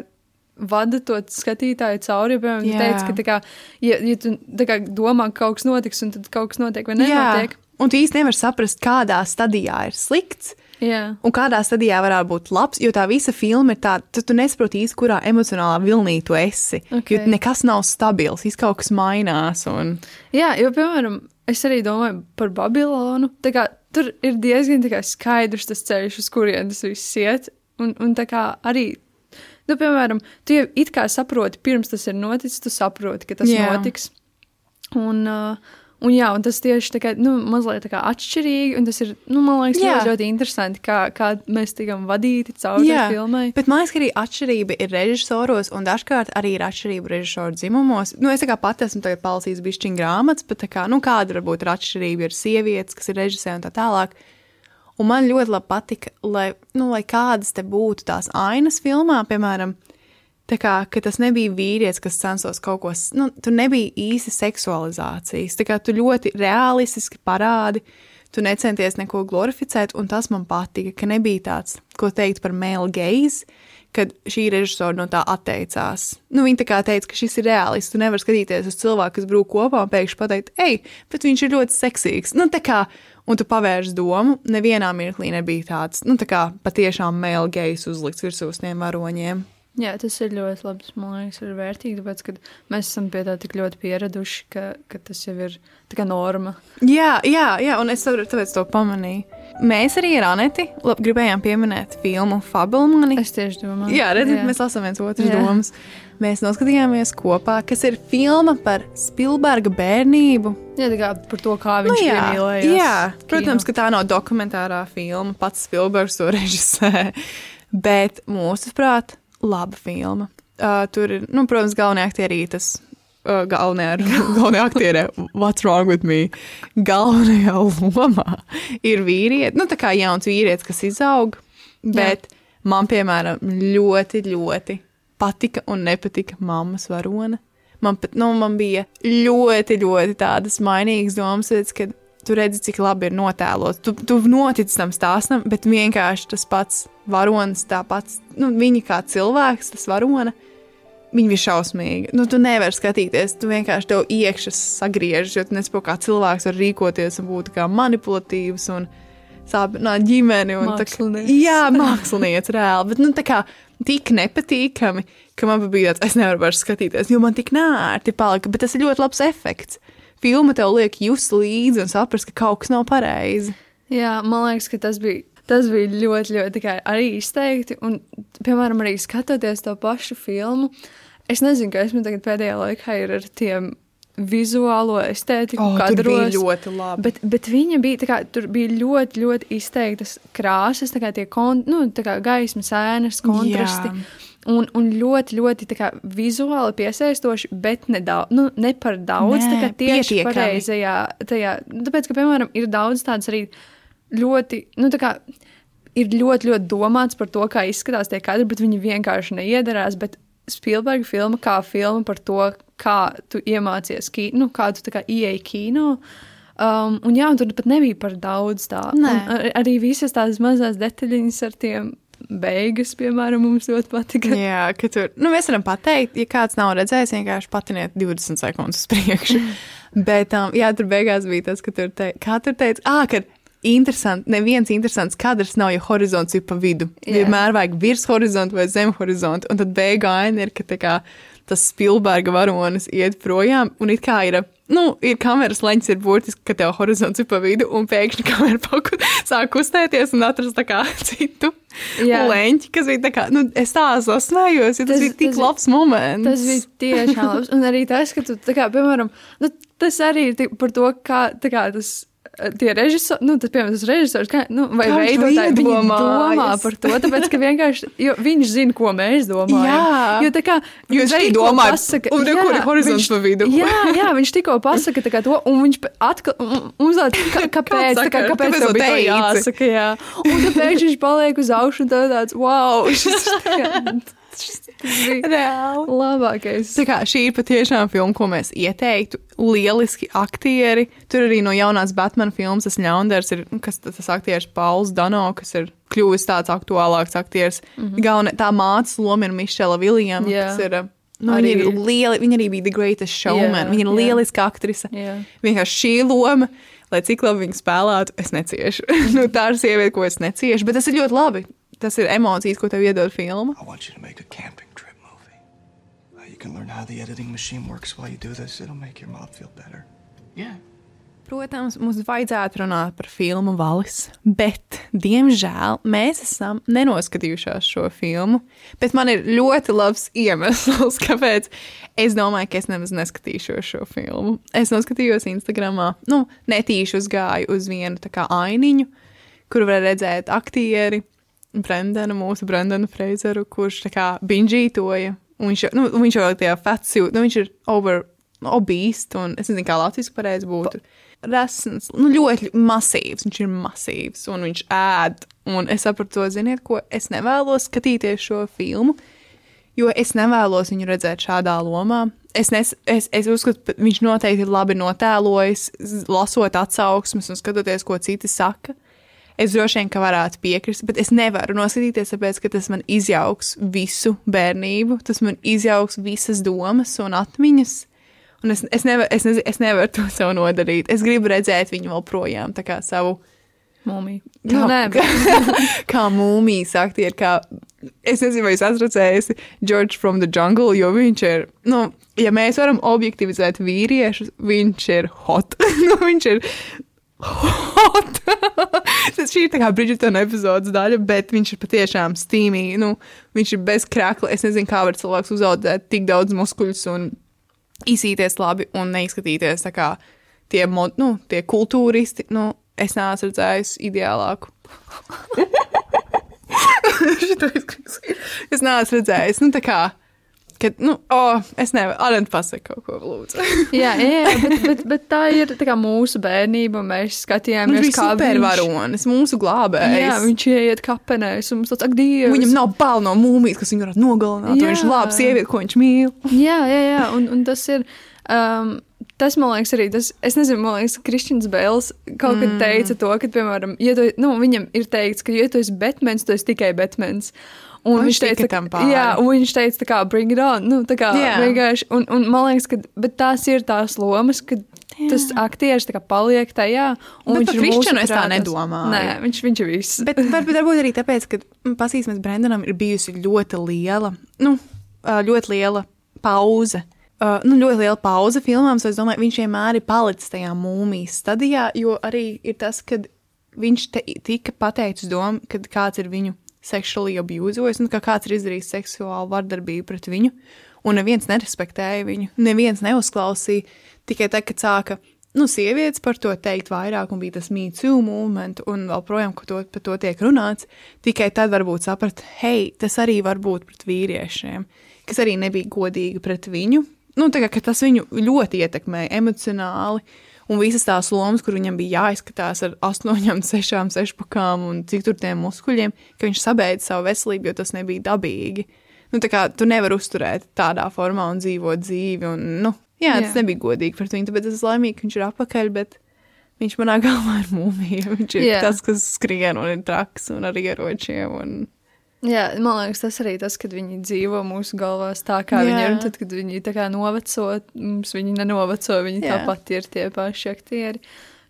vada to skatītāju cauri. Piemēram, Jā. teici, ka, tā kā, ja, ja tu kā, domā, ka kaut kas notiks, un tad kaut kas notiek vai nenotiek. Jā. Un tu īsti nevari saprast, kādā stadijā ir slikts. Jā. Un kādā stadijā varētu būt labs, jo tā visa filma ir tāda, tu, tu nesaproti īsti, kurā emocionālā vilnī tu esi. Ok. Jo nekas nav stabils, viss kaut kas mainās. Un... Jā, jo, piemēram, es arī domāju par Babilonu. Kā, tur ir diezgan kā, skaidrs tas ceļš, uz kurien tas viss iet. Un, un tā kā arī, nu, piemēram, tu jau it kā saproti, pirms tas ir noticis, tu saproti, ka tas. Jā. notiks. Un, uh, un, jā, un tas tieši kā, nu, mazliet tā kā atšķirīgi, un tas ir, nu, man liekas, Jā. ļoti, ļoti interesanti, kā, kā mēs tikam vadīti cauri filmai. bet man liekas, ka arī atšķirība ir režisoros, un dažkārt arī ir atšķirība režisoru dzimumos. Nu, es kā pati esmu palasījis bišķiņu grāmatas, bet kā, nu, kāda varbūt ir atšķirība, ir sievietes, kas ir režisē un tā tālāk. Un man ļoti labi patika, lai, nu, lai kādas te būtu tās ainas filmā, piemēram, tā kā, tas nebija vīrietis, kas censos kaut ko, nu, tur nebija īsi seksualizācijas. Tā kā tu ļoti realistiski parādi, tu necenties neko glorificēt, un tas man patika, ka nebija tāds, ko teikt par male gaze, kad šī režisora no tā atteicās. Nu, viņa tā kā teica, ka šis ir reāls. Tu nevari skatīties uz cilvēku, kas brūk kopā un pēkšņi pateikt, ej, bet viņš ir ļoti seksīgs. Nu, tā kā, un tu pavērsi domu, nevienā mirklī nebija tāds, nu, tā kā patiešām gaze uzlikts virsū uz tiem varoņiem. Jā, tas ir ļoti labs. Man liekas, ir vērtīgi, tāpēc, ka mēs esam pie tā tik ļoti pieraduši, ka, ka tas jau ir tā kā norma. Jā, jā, jā, un es tāpēc to pamanīju. Mēs arī ar Aneti lab, gribējām pieminēt filmu Fabelmani. Es tieši domāju, Jā, redziet, mēs lasām viens otru domas. Mēs noskatījāmies kopā, kas ir filma par Spilberga bērnību. jā, tā kā par to, kā viņš jā, iemīlējās. jā, protams, ka tā nav dokumentārā filma, pats Spilbergs to režisē, bet mūsuprāt, laba filma. Uh, tur ir, nu, protams, galvenie aktieri tas. Uh, galvenajā, (laughs) galvenajā aktierē, what's wrong with me? Galvenajā lomā ir vīrietis, nu, tā kā jauns vīrietis, kas izaug, bet Jā. man, piemēram, ļoti, ļoti patika un nepatika mammas varone. Man, pat, nu, man bija ļoti, ļoti tādas mainīgas domas, kad tu redzi, cik labi ir notēlots. Tu, tu notic tam stāstam, bet vienkārši tas pats varonis, tā pats, nu, viņa kā cilvēks, tas varone, Viņa bija šausmīga. Nu, tu nevari skatīties, tu vienkārši tev iekšā sagriežas, jo tu nesaproti, kā cilvēks var rīkoties un būt tā kā manipulatīvs un sāpināt ģimeni. Un, tā, Mākslinieks. jā, mākslinieks reāli. Bet nu, tā kā tik nepatīkami, ka man bija tāds, es nevaru vairs skatīties, jo man tik nērti palika. Bet tas ir ļoti labs efekts. Filma tev liek just līdzi un saprast, ka kaut kas nav pareizi. Jā, man liekas, ka tas bija. Tas bija ļoti, ļoti arī izteikti. Un, piemēram, arī skatoties to pašu filmu, es nezinu, kas man tagad pēdējā laikā ir ar tiem vizuālo estētiku, Oh, kadros. ļoti labi. Bet, bet viņa bija, kā, tur bija ļoti, ļoti izteiktas krāsas, kā tie kon, nu, kā gaismas ēnas, kontrasti. Jā. Un, un ļoti, ļoti kā, vizuāli piesaistoši, bet ne, daudz, nu, ne par daudz. Nē, tā kā tieši pietiekami. pareizajā. Tajā, nu, tāpēc, ka, piemēram, ir daudz tādas arī ļoti, nu, tā kā. Ir ļoti, ļoti domāts par to, kā izskatās tie kadri, bet viņi vienkārši neiedarās. Bet Spielberga filma kā filma par to, kā tu iemācies kino, nu, kā tu kā ieeji kino. Um, un jā, un tur pat nebija par daudz tā. Ar, arī visas tās mazās detaļiņas ar tiem beigas, piemēram, mums ļoti patika. Jā, ka tur, nu, mēs varam pateikt, ja kāds nav redzējis, vienkārši patiniet 20 sekundes uz priekšu. (laughs) Bet, um, jā, tur beigās bija tas, ka tur te, kā tur teica, ah, ka interesanti, neviens interesants kadrs nav, ja horizonts ir pa vidu. Jā. Vienmēr vajag virs horizonta vai zem horizonta, un tad beigā aina ir, ka tā kā tas Spilberga varonis iet projām, un it kā ir, nu, ir kameras leņķis, ir burtiski, ka tev horizonts ir pa vidu, un pēkšņi kamera (laughs) paku sāk kustēties un atrast kā (laughs) citu Jā. leņķi, kas bija tā kā, nu, es tā sasmējos, jo tas, Tas- bija tik tas- labs moments. Tas bija tiešām labs. Un arī tas, ka tu, tā kā, piemēram, nu, tas arī ir par to, kā tā kā tas. Tie režisori, nu, tas, piemēram, tas režisors, kā, nu, vai veidotāji, viņi iedomājas? domā par to, tāpēc, ka vienkārši, jo viņš zina, ko mēs domājam. Jā. jo tā kā, Jo viņš tikko domāju, pasaka- un jā, kur ir horizonts pa vidu. Jā, jā, viņš tikko pasaka tā kā to, un viņš atkal uzdod, (laughs) kā, kāpēc, tā kā, kāpēc Kāpēc tev bija to jāsaka, jā. Un tāpēc viņš paliek uz augšu un tev tāds, wow, (laughs) šis, tā kā, Reāli. labākais. Tā kā šī ir patiešām filma, ko mēs ieteiktu. Lieliski aktieri. Tur arī no jaunās Batman filmas tas ļaundars ir, nu, kas tas, aktieris Pauls Dano, kas ir kļuvis tāds aktuālāks aktieris. Mm -hmm. Gauna, tā mācas loma ir Mišela Viljama, Jā. kas ir. Nu, Arī viņa, ir lieli, viņa arī bija The Greatest Showman. Jā, viņa ir jā. lieliska aktrise. Jā. Vienkārši šī loma, lai cik labi viņa spēlētu, es neciešu. (laughs) nu, tā ir sieviete, ko es neciešu, bet tas ir ļoti labi. Tas ir emocijas, ko tev iedod filma. I want you to make a camping trip movie. Uh, you can learn how the editing machine works while you do this. It'll make your mom feel better. Yeah. Protams, mums vajadzētu runāt par filmu Valis, bet, diemžēl, mēs esam nenoskatījušās šo filmu. Bet man ir ļoti labs iemesls, (laughs) kāpēc es domāju, ka es nemaz neskatīšos šo filmu. Es noskatījos Instagramā, nu, netīši uzgāju uz vienu tā kā ainiņu, kur var redzēt aktieri, Brendanu, mūsu Brendanu Freizeru, kurš tā kā binžītoja. Viņš, jau- nu, viņš jau ir tajā fatsuit, nu, viņš ir over, obīst, un es nezinu, kā latviešu pareizi būtu. Resns, nu, ļoti masīvs, viņš ir masīvs, un viņš ēd. Un es sapratu, to, ziniet, ko es nevēlos skatīties šo filmu, jo es nevēlos viņu redzēt šādā lomā. Es, nes, es, es uzskatu, ka viņš noteikti ir labi notēlojis, lasot atsauksmes un skatoties, ko citi saka. Es droši vien ka varētu piekrist, bet es nevaru noskatīties, tāpēc, ka tas man izjauks visu bērnību, tas man izjauks visas domas un atmiņas. Un es, es, nevar, es, nezinu, es nevaru to sev nodarīt. Es gribu redzēt viņu vēl projām, tā kā savu Mūmija. Kā, Nu, nē, bet, (laughs) kā mūmijas aktieri, kā. Es nezinu, vai jūs redzējusi George from the Jungle, jo viņš ir, nu, ja mēs varam objektivizēt vīriešus, viņš ir hot. (laughs) nu, viņš ir hot. (laughs) Šī ir tā kā Bridgetona epizodes daļa, bet viņš ir patiešām stīmīgi. Nu, viņš ir bez krākla. Es nezinu, kā var cilvēks uzaugt tik daudz muskuļus un izsīties labi un neizskatīties tā kā tie, mod, nu, tie kultūristi. Nu, es neesmu redzējis ideālāku. (laughs) (laughs) Es neesmu redzējis. Nu, tā kā, kad, nu, oh, es nevaru. Arent pasaka kaut ko, lūdzu. (laughs) jā, jā, bet, bet, bet tā ir tā mūsu bērnība. Mēs Viņš skatījāmies, bija kā supervaronis, mūsu glābējs. Jā, viņš ieiet kapenēs un mums tāds, ak, Dievs! Viņam nav bail no mūmijas, kas viņu varētu nogalināt. Viņš ir labs sieviete, ko viņš mīl. Jā, jā, jā. Un, un tas ir. Um, Tas, man liekas, arī tas, es nezinu, man liekas, Kristians Bēls kaut kad Mm. teica to, ka, piemēram, ja tu, nu, viņam ir teikts, ka, ja tu esi Batmans, tu esi tikai Batmans. Un Viņš viņš teica, tika tā, pāri. jā, un viņš teica, tā kā, bring it on. Nu, tā kā Jā. vienkārši, un, un man liekas, ka bet tās ir tās lomas, ka tas aktieris tā kā paliek tajā. Un Bet viņš ir mūsu Krišķanu es tā nedomāju. Nē, viņš, viņš ir viss. Bet varbūt, arī (laughs) tāpēc, ka mm, pasīsimies, Brendanam ir bijusi ļoti liela, nu, ļoti liela pauze. Uh, nu, ļoti liela pauze filmām, so es domāju, viņš vienmēr ir palicis tajā mūmijas stadijā, jo arī ir tas, kad viņš te, tika pateicis domu, kad kāds ir viņu seksuāli abūzojis, un ka kāds ir izdarījis seksuālu vardarbību pret viņu, un neviens nerespektēja viņu, neviens neuzklausīja, tikai tad, kad sāka nu, sievietes par to teikt vairāk, un bija tas mītū movement, un vēl projām, ka to, par to tiek runāts, tikai tad varbūt saprast, hei, tas arī var būt pret vīriešiem, kas arī nebija godīgi pret viņu. Nu, kā ka tas viņu ļoti ietekmēja emocionāli, un visas tās lomas, kur viņam bija jāizskatās ar astoņām, sešām, sešpakām un cik tur tiem muskuļiem, ka viņš sabeidza savu veselību, jo tas nebija dabīgi. Nu, tā kā tu nevari uzturēt tādā formā un dzīvot dzīvi, un, nu, jā, tas Jā. nebija godīgi pret viņu, tāpēc es esmu laimīga, ka viņš ir apakaļ, bet viņš manā galvā ir mūmija. (laughs) Viņš ir Jā. tas, kas skrien un ir traks un ar ieročiem. Un... Jā, man liekas, tas arī tas, kad viņi dzīvo mūsu galvās tā, kā Jā. viņi ir. Tad, kad viņi tā kā noveco, mums viņi nenoveco, viņi Jā. tāpat ir tie paši aktieri.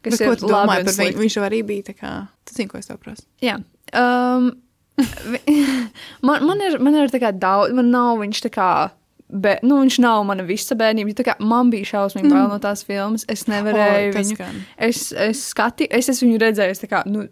Bet, Kas ko ir tu labi domā un par viņu? Viņš jau arī bija tā kā, tu zini, ko es prasu. Jā. Um, (laughs) man, man ir, man ir tā kā daudz, man nav viņš tā kā. Bet, nu, viņš nav mana visa bērnība. kā Man bija šausmīgi bail no tās filmas. Es nevarēju O, viņu. gan. Es, es skatījos, es esmu viņu redzējis tā kā, nu,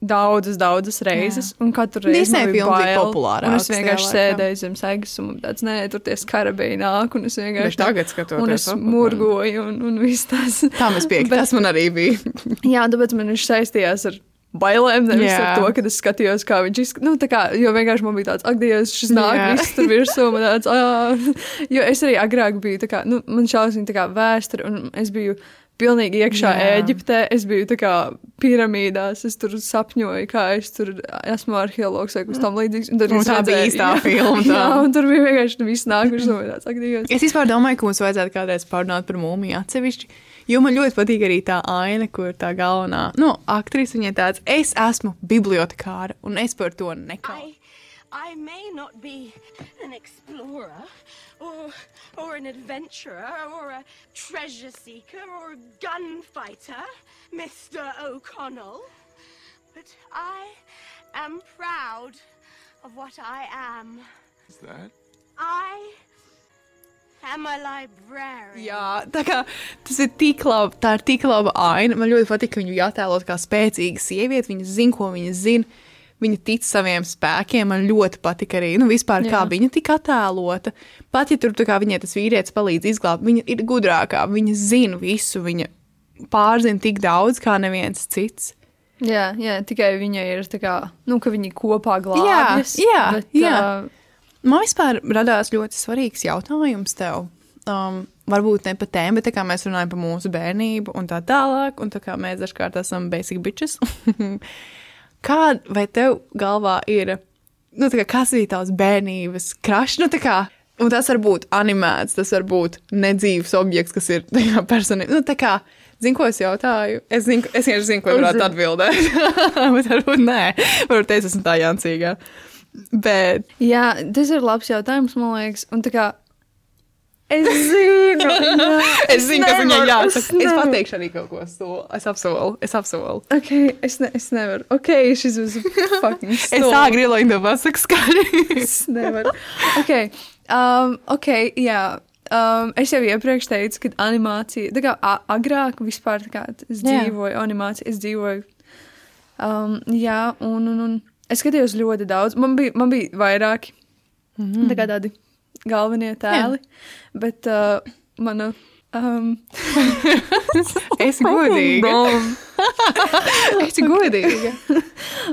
daudzas, daudzas reizes. Un katru reizi Disney bija bail. populārākas Un es vienkārši sēdēju zem segas un tāds, nē, tur tie skarabēji nāk. Un es vienkārši Bet tagad skatoties Un es murgoju un, un viss tas. Tā mēs piekrītam. Tas man arī bija. (laughs) Jā, tāpēc man viņš saistījās ar bailēm, nevis Jā. ar to, kad es skatījos, kā viņš izskatās. Nu, kā, jo vienkārši man bija tāds, ak, Dievs, šis nāk, Jā. viss tur virsū, tāds. Jo es arī agrāk biju, kā, nu, man šausmīgi tā kā vēsture, un es biju pilnīgi iekšā Jā. Ēģiptē, es biju tā kā piramīdās, es tur sapņoju, kā es tur esmu arheologs vai kas tam līdzīgs. Un, Un es tā bija īstā (laughs) jā, filma, tā. Jā, un tur bija vienkārši viss nāk, virs man tāds, ak, Dievs. Es vispār domāju, ka mums vajadzētu kādreiz pārunāt par mūmiju atsevišķi. Jo man ļoti patīk arī tā aina, kur tā galvenā nu, aktrise viņai tāds, es esmu bibliotekāra un es par to nekauju. I, I may not be an explorer or, or an adventurer or a treasure seeker or a gunfighter, Mr. O'Connell, but I am proud of what I am. Is that? I am a librarian. Jā, tā kā tas ir tik labi, tā ir tik laba aina. Man ļoti patīk, ka viņu attēlot kā spēcīgu sievieti. Viņa zina, ko viņa zina. Viņa tic saviem spēkiem. Man ļoti patīk arī, nu, vispār, kā Jā. viņa tika attēlota. Pat ja tur kā viņai tas vīrietis palīdz izglābt, viņa ir gudrākā. Viņa zina visu, viņa pārzina tik daudz kā neviens cits. Jā, jā, tikai viņai ir tā kā, nu, ka viņi kopā glābjas. jā, bet, jā. ā, Man vispār radās ļoti svarīgs jautājums tev. Um, varbūt ne par tēmu, bet tā kā mēs runājam par mūsu bērnību un tā tālāk, un tā kā mēs dažkārt esam basic bitches. (laughs) Kāda vai tev galvā ir, nu, kā, kas bija tavs bērnības krašs? Nu, kā, un tas var būt animēts, tas var būt nedzīvs objekts, kas ir tajā personībā. Nu, tā kā, zinu, ko es jautāju. Es zinu, es vienkārši zinu, ko varētu atbildēt. (laughs) bet varbūt nē, varbūt es esmu tā jāncīgā. Bet Jā, tas ir labs jautājums, man liekas. Un tā kā es zinu, (laughs) jā, Es zinu, kas viņai nevaru, jāsaka. Es nevaru. pateikšu arī kaut ko soli. Es apsolu, es apsolu. Ok, es, ne, es nevaru. Ok, šis būs fucking (laughs) Es tā gribu, lai to pasaku skaļi. Es nevaru. Ok, um, ok, jā. Um, es jau iepriekš teicu, ka animācija, tā kā agrāk vispār, kā es dzīvoju animāciju, es dzīvoju. Um, jā, un, un, un es skatījos ļoti daudz. Man bija, man bija vairāki mm -hmm. tā kā tādi galvenie tēli, bet uh, mana. Um, (laughs) Es esmu godīga. (laughs) Es esmu godīga.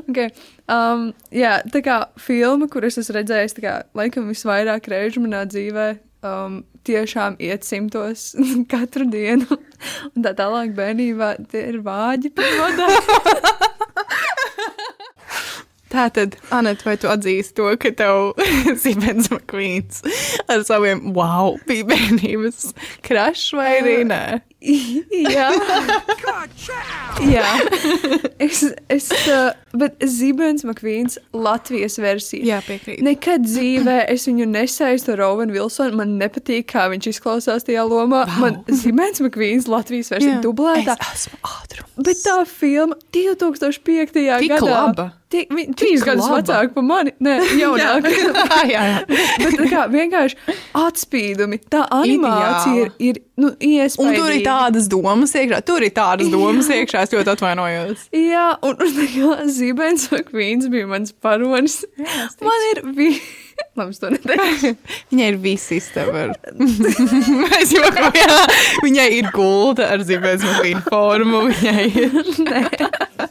Okay. Um, jā, tā kā filma, kuras es redzēju, tā kā laikam visvairāk reižu manā dzīvē, um, tiešām iet simtos (laughs) katru dienu. Un tā tālāk bērnībā tie ir vāģi Tā tad, Anet, vai tu atzīsti to, ka tev (laughs) Zibens McQueens ar saviem wow bija bērnības krašs vai arī nē? (laughs) Jā, Jā. (laughs) es, es, uh, bet Zibens Makvīns Latvijas versija. Jā, piekrīt. Nekad dzīvē es viņu nesaistu ar Rovenu Vilsonu. Man nepatīk, kā viņš izklausās tajā lomā. Wow. Man Zibens Makvīns Latvijas versija dublētā. Es esmu ātrums. Bet tā filma 2005. Tik gadā. laba. Tik, vi, trīs gadus vecāka par mani. Nē, (laughs) jaunāka. jā, jā, jā. Bet tā kā vienkārši atspīdumi. Tā animācija ir, ir nu, iespējama. Un tur ir tādas domas iekšā. Tur ir tādas domas iekšā. Es ļoti atvainojos. Jā, un, un kā Zibens Makvīns bija mans paronis. Man ir bija. (laughs) Labi, es to neteikšu. (laughs) Viņai ir viss iztever. (laughs) Mēs jokojam. Viņai ir gulta ar zibēs mašīnu formu. Viņai ir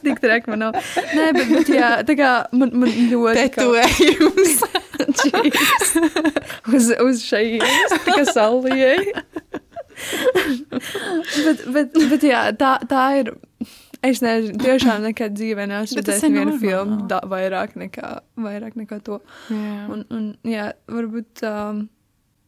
Tik traki man nav. Nē, bet, bet jā, tā kā man, man ļoti. tetovējums. Jeez. uz, uz šejienes, kā salijai. Bet, bet, bet jā, tā, tā ir. Es nezinu, tiešām nekad dzīvē neesmu redzējis vienu filmu da, vairāk, nekā, vairāk nekā to. Jā. Un, un jā, varbūt. Um,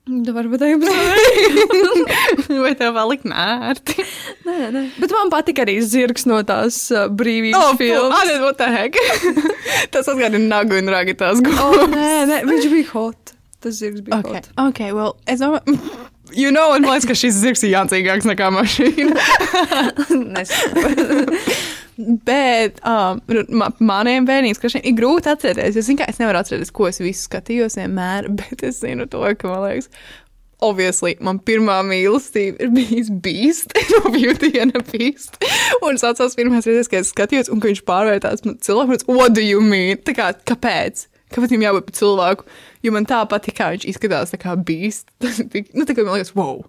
Tu varbūt arī (laughs) būsi. Vai tev palikt nērti? nē, nē. Bet man patīk arī zirgs no tās uh, brīvības Oh, oh, filmas. Arī what the heck? (laughs) Tas atgādina nagu un ragi tās Oh, gultas. nē, nē, viņš bija hot. Tas zirgs bija Okay. hot. ok, well, es domāju, (laughs) you know, un man liekas, ka šis zirgs ir jācīgāks nekā mašīna. (laughs) Bet um, ma maniem bērniem skašiem ir grūti atcerēties. Es, zinu, es nevaru atcerēties, ko es visu skatījos vienmēr, (laughs) bet es zinu to, ka man liekas. Obviously, man pirmā mīlestība ir bijusi Beast, (laughs) no Beauty and the Beast. Un es atceros pirmās reizes, kad es skatījos, un viņš pārvērtās par cilvēku. un es, What do you mean? Tā kā, kāpēc? Kāpēc viņam jābūt par cilvēku? Jo man tā patīk, kā viņš izskatās, tā kā (laughs) tik, nu, tā kā man liekas, wow!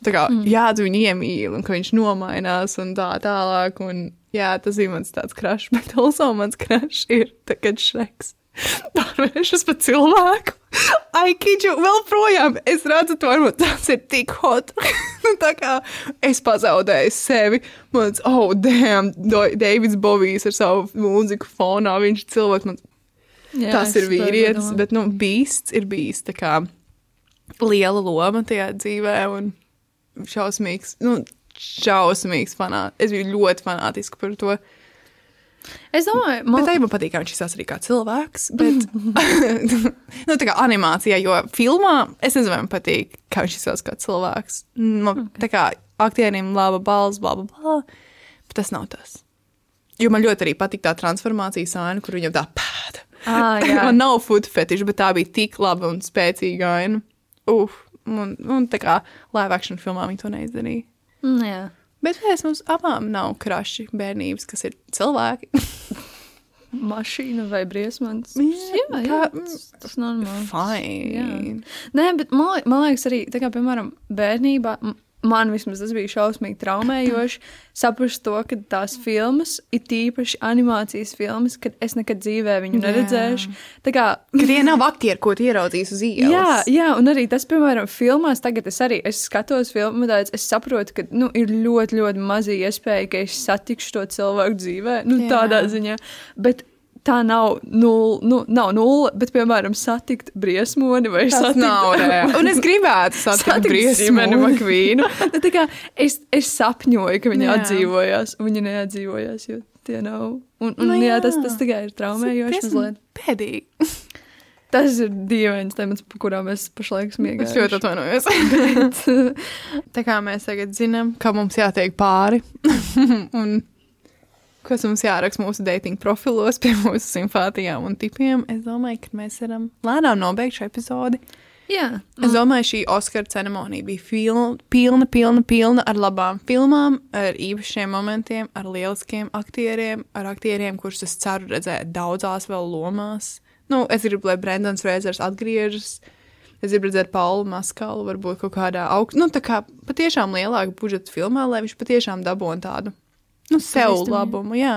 Tā kā mm. jādara viņu iemīl, un ka viņš nomainās un tā tālāk. Un, jā, tas ir mans tāds krāšs, (laughs) bet also mans krāšs ir tagad šreks. (laughs) Pārvēršas par cilvēku. Ai, kiču, vēl projām. Es redzu, to varbūt tas ir tik hot. Nu, tā kā es pazaudēju sevi. Man liekas, oh, damn, Deivids Bovijs ar savu mūziku fonā. Viņš cilvēks, man Jā, tas ir vīrietis, bet, nu, bīsts ir bijis tā kā liela loma tajā dzīvē un šausmīgs, nu, šausmīgs fanāts. Es biju ļoti fanātiska par to. Es domāju, Man bet man patīk, kā viņš izsaka arī kā cilvēks. Bet, (laughs) nu, tā kā animācijā, jo filmā es nezinu, man patīk, kā viņš izsaka kā cilvēks. Man, okay. Tā kā aktieriem laba balss, bla, bla, bla. Bet tas nav tas. Jo man ļoti arī patīk tā transformācijas aina, kur viņam tā pēda. Ah, (laughs) jā. Man nav food fetiša, bet tā bija tik laba un spēcīga aina. Uf, un, un tā kā live action filmā viņi to neizdarīja. Mm, jā. Bet mēs mums abām nav kraši bērnības, kas ir cilvēki. (laughs) Mašīna vai briesmans. Jā, jā, jā tas, tas normāli. Fine. Nē, bet man, man liekas, arī, tā kā, piemēram, bērnībā, man vismaz tas bija šausmīgi traumējoši, saprast to, ka tās filmas, ir tīpaši animācijas filmas, kad es nekad dzīvē viņu neredzēšu. Tā kā, tie nav aktieri, ko tu ieraudzīsi uz ielas. Jā, jā, un arī tas, piemēram, filmās, tagad es arī es skatos filmu, tāds, es saprotu, ka nu, ir ļoti, ļoti maza iespēja, ka es satikšu to cilvēku dzīvē, nu, Jā. tādā ziņā. Bet tā nav nulle, nu, nav nulle, bet, piemēram, satikt briesmoni vai Tas satikt. nav reāli. Un es gribētu satikt Satikt briesmoni. Makvīnu. (laughs) Nu, tā kā es, es sapņoju, ka viņi Jā. atdzīvojās, un viņi neatdzīvojās, jo tie nav. Un, un Nu nu, jā. jā, tas, tas tikai ir traumējoši mazliet. Pēdīgi. (laughs) Tas ir dīvains temats, par kurām mēs pašlaik Es smiegamies. ļoti atvainojos. (laughs) Tā kā mēs tagad zinām, ka mums jātiek pāri un kas mums jāraksta mūsu dating profilos pie mūsu simpātijām un tipiem, es domāju, ka mēs varam lēnām nobeigt šo epizodi. Jā, Es domāju, šī Oskara ceremonija bija filma, pilna, pilna, pilna ar labām filmām, ar īpašiem momentiem, ar lieliskiem aktieriem, ar aktieriem, kurus es ceru redzēt daudzās vēl lomās. Nu, es gribu, lai Brendans Reizers atgriežas. Es gribu redzēt Paulu Maskalu, varbūt kaut kādā augstā, nu, tā kā patiešām lielāka budžeta filmā, lai viņš patiešām dabūtu tādu, nu, sev jā. labumu, jā.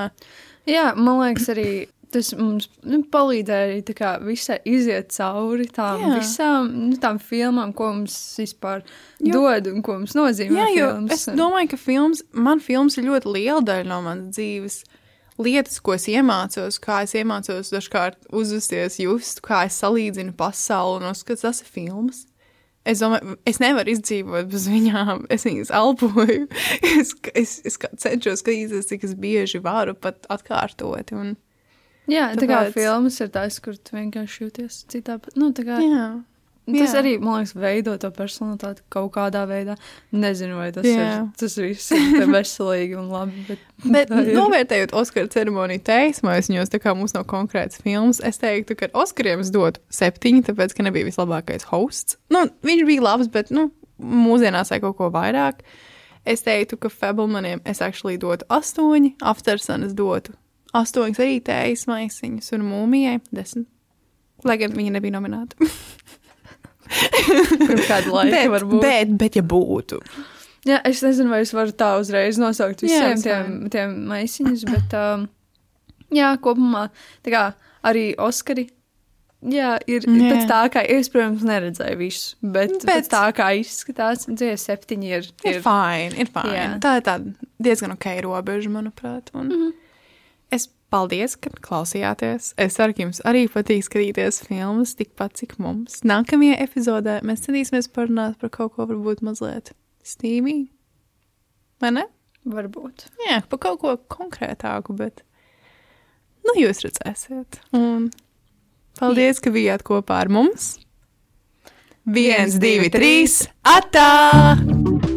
Jā, man liekas, arī tas mums nu, palīdzēja arī tā kā visai iziet cauri tām Jā. visām nu, tām filmām, ko mums vispār Jo- dod un ko mums nozīmē. Jā, jo filmas. es domāju, ka films, man films ir ļoti liela daļa no manas dzīves. Lietas, ko es iemācos, kā es iemācos dažkārt uzvesties, just, kā es salīdzinu pasauli un uzskatu, tas ir filmas. Es domāju, es nevaru izdzīvot bez viņām. Es viņas elpoju. (laughs) Es, es, es cenšos skatīties, cik es bieži varu pat atkārtot. Un, Jā, tā kā Tāpēc- filmas ir tās, kur tu vienkārši jūties citā. Nu, kā, jā, tas jā. arī, man liekas, veido to personalitāti kaut kādā veidā. Nezinu, vai tas, Jā. ir, tas viss ir veselīgi un labi. Bet, (laughs) Bet novērtējot Oskara ceremoniju teismos, viņos tā kā mums nav konkrēts filmas, es teiktu, ka Oskariem es dotu septiņi, tāpēc, ka nebija vislabākais hosts. Nu, viņš bija labs, bet, nu, mūsdienās vai kaut ko vairāk. Es teiktu, ka Fabelmaniem es actually dotu astoņi, Aftersun es dotu astoņas arī tējas maisiņas un mūmijai desmit. Lai gan viņa nebija nominēta. (laughs) (laughs) Pirms kāda laika bet, varbūt. bet, bet, ja būtu. Jā, es nezinu, vai es varu tā uzreiz nosaukt Jā, visiem it's tiem, tiem maisiņus, bet um, jā, kopumā tā kā arī Oskari. Jā, ir Jā. pēc tā, kā es, protams, neredzēju visu, bet, bet... Pēc tā, kā izskatās, dzīve septiņi ir. Ir fine, ir fine. Jā. Tā ir tāda diezgan ok robeža, manuprāt. Un mm -hmm. Es paldies, ka klausījāties. Es ceru, ka jums arī patīk skatīties filmas tikpat, cik mums. Nākamajā epizodē mēs centīsimies parunāt par kaut ko varbūt mazliet stīmīgu. Vai ne? Varbūt. Jā, par kaut ko konkrētāku, bet nu, jūs redzēsiet. Un paldies, ka bijāt kopā ar mums. Viens, divi, trīs, atā!